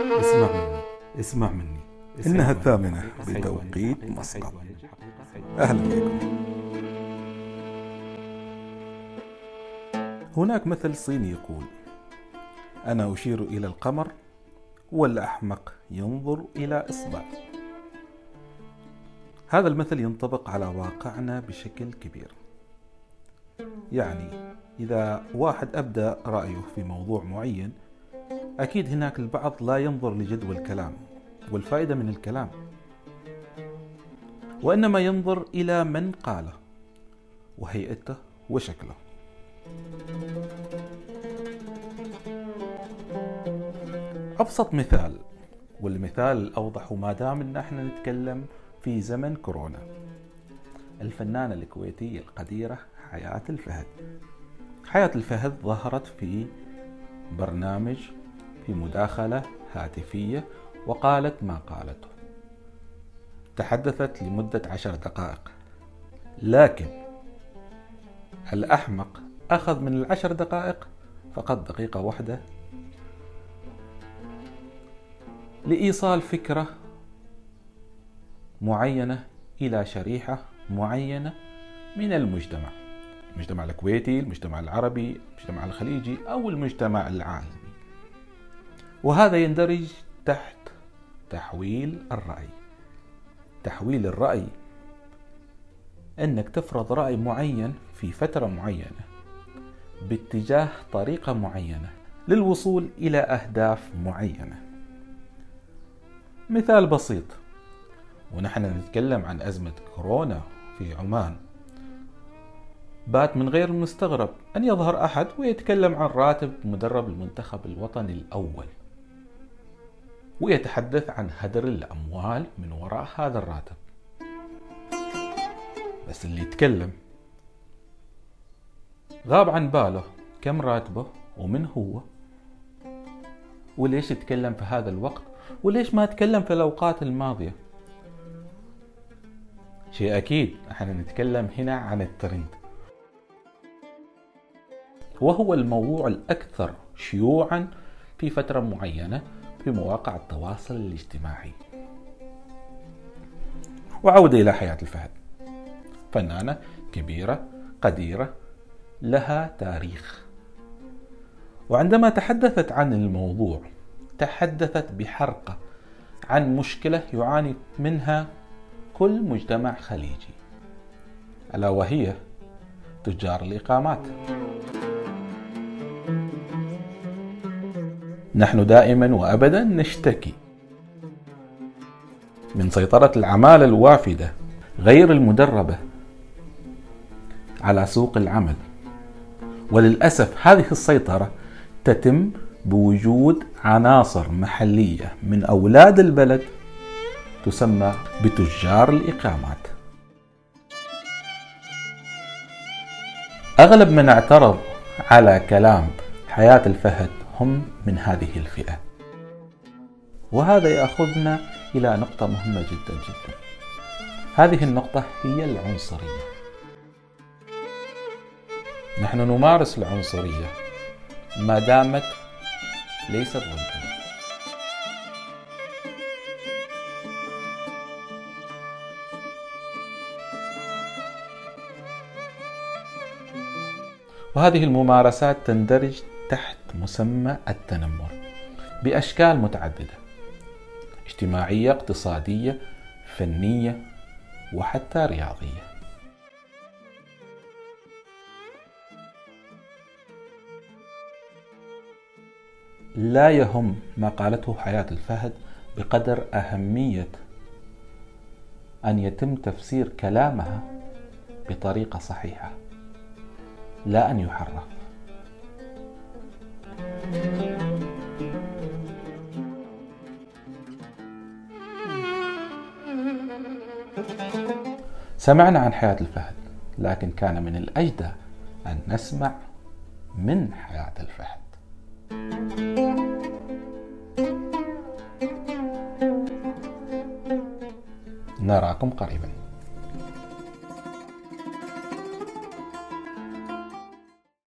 اسمع مني اسمع مني إنها الثامنة بتوقيت مسقط أهلا بكم. هناك مثل صيني يقول أنا أشير إلى القمر والأحمق ينظر إلى إصبع. هذا المثل ينطبق على واقعنا بشكل كبير. يعني إذا واحد أبدى رأيه في موضوع معين أكيد هناك البعض لا ينظر لجدوى الكلام والفائدة من الكلام وإنما ينظر إلى من قاله وهيئته وشكله. أبسط مثال والمثال الأوضح وما دام إن إحنا نتكلم في زمن كورونا. الفنانة الكويتية القديرة حياة الفهد. حياة الفهد ظهرت في برنامج في مداخلة هاتفية وقالت ما قالته. تحدثت لمدة عشر دقائق. لكن الأحمق أخذ من العشر دقائق فقط دقيقة واحدة لإيصال فكرة معينة إلى شريحة معينة من المجتمع. المجتمع الكويتي المجتمع العربي المجتمع الخليجي أو المجتمع العالمي. وهذا يندرج تحت تحويل الرأي. تحويل الرأي أنك تفرض رأي معين في فترة معينة باتجاه طريقة معينة للوصول إلى أهداف معينة. مثال بسيط ونحن نتكلم عن أزمة كورونا في عمان. بات من غير المستغرب أن يظهر أحد ويتكلم عن راتب مدرب المنتخب الوطني الأول. ويتحدث عن هدر الأموال من وراء هذا الراتب. بس اللي يتكلم غاب عن باله كم راتبه ومن هو؟ وليش يتكلم في هذا الوقت؟ وليش ما تكلم في الأوقات الماضية؟ شيء أكيد إحنا نتكلم هنا عن الترند. وهو الموضوع الأكثر شيوعا في فترة معينة في مواقع التواصل الاجتماعي. وعودة إلى حياة الفهد. فنانة كبيرة قديرة لها تاريخ. وعندما تحدثت عن الموضوع تحدثت بحرقة عن مشكلة يعاني منها كل مجتمع خليجي. ألا وهي تجار الإقامات. نحن دائما وابدا نشتكي من سيطرة العمالة الوافدة غير المدربة على سوق العمل. وللأسف هذه السيطرة تتم بوجود عناصر محلية من أولاد البلد تسمى بتجار الإقامات. أغلب من اعترض على كلام حياة الفهد هم من هذه الفئة. وهذا يأخذنا إلى نقطة مهمة جدا جدا. هذه النقطة هي العنصرية. نحن نمارس العنصرية ما دامت ليست ضدنا. وهذه الممارسات تندرج تحت مسمى التنمر بأشكال متعددة اجتماعية اقتصادية فنية وحتى رياضية. لا يهم ما قالته حياة الفهد بقدر أهمية أن يتم تفسير كلامها بطريقة صحيحة لا أن يحرف سمعنا عن حياة الفهد لكن كان من الأجدى أن نسمع من حياة الفهد. نراكم قريباً.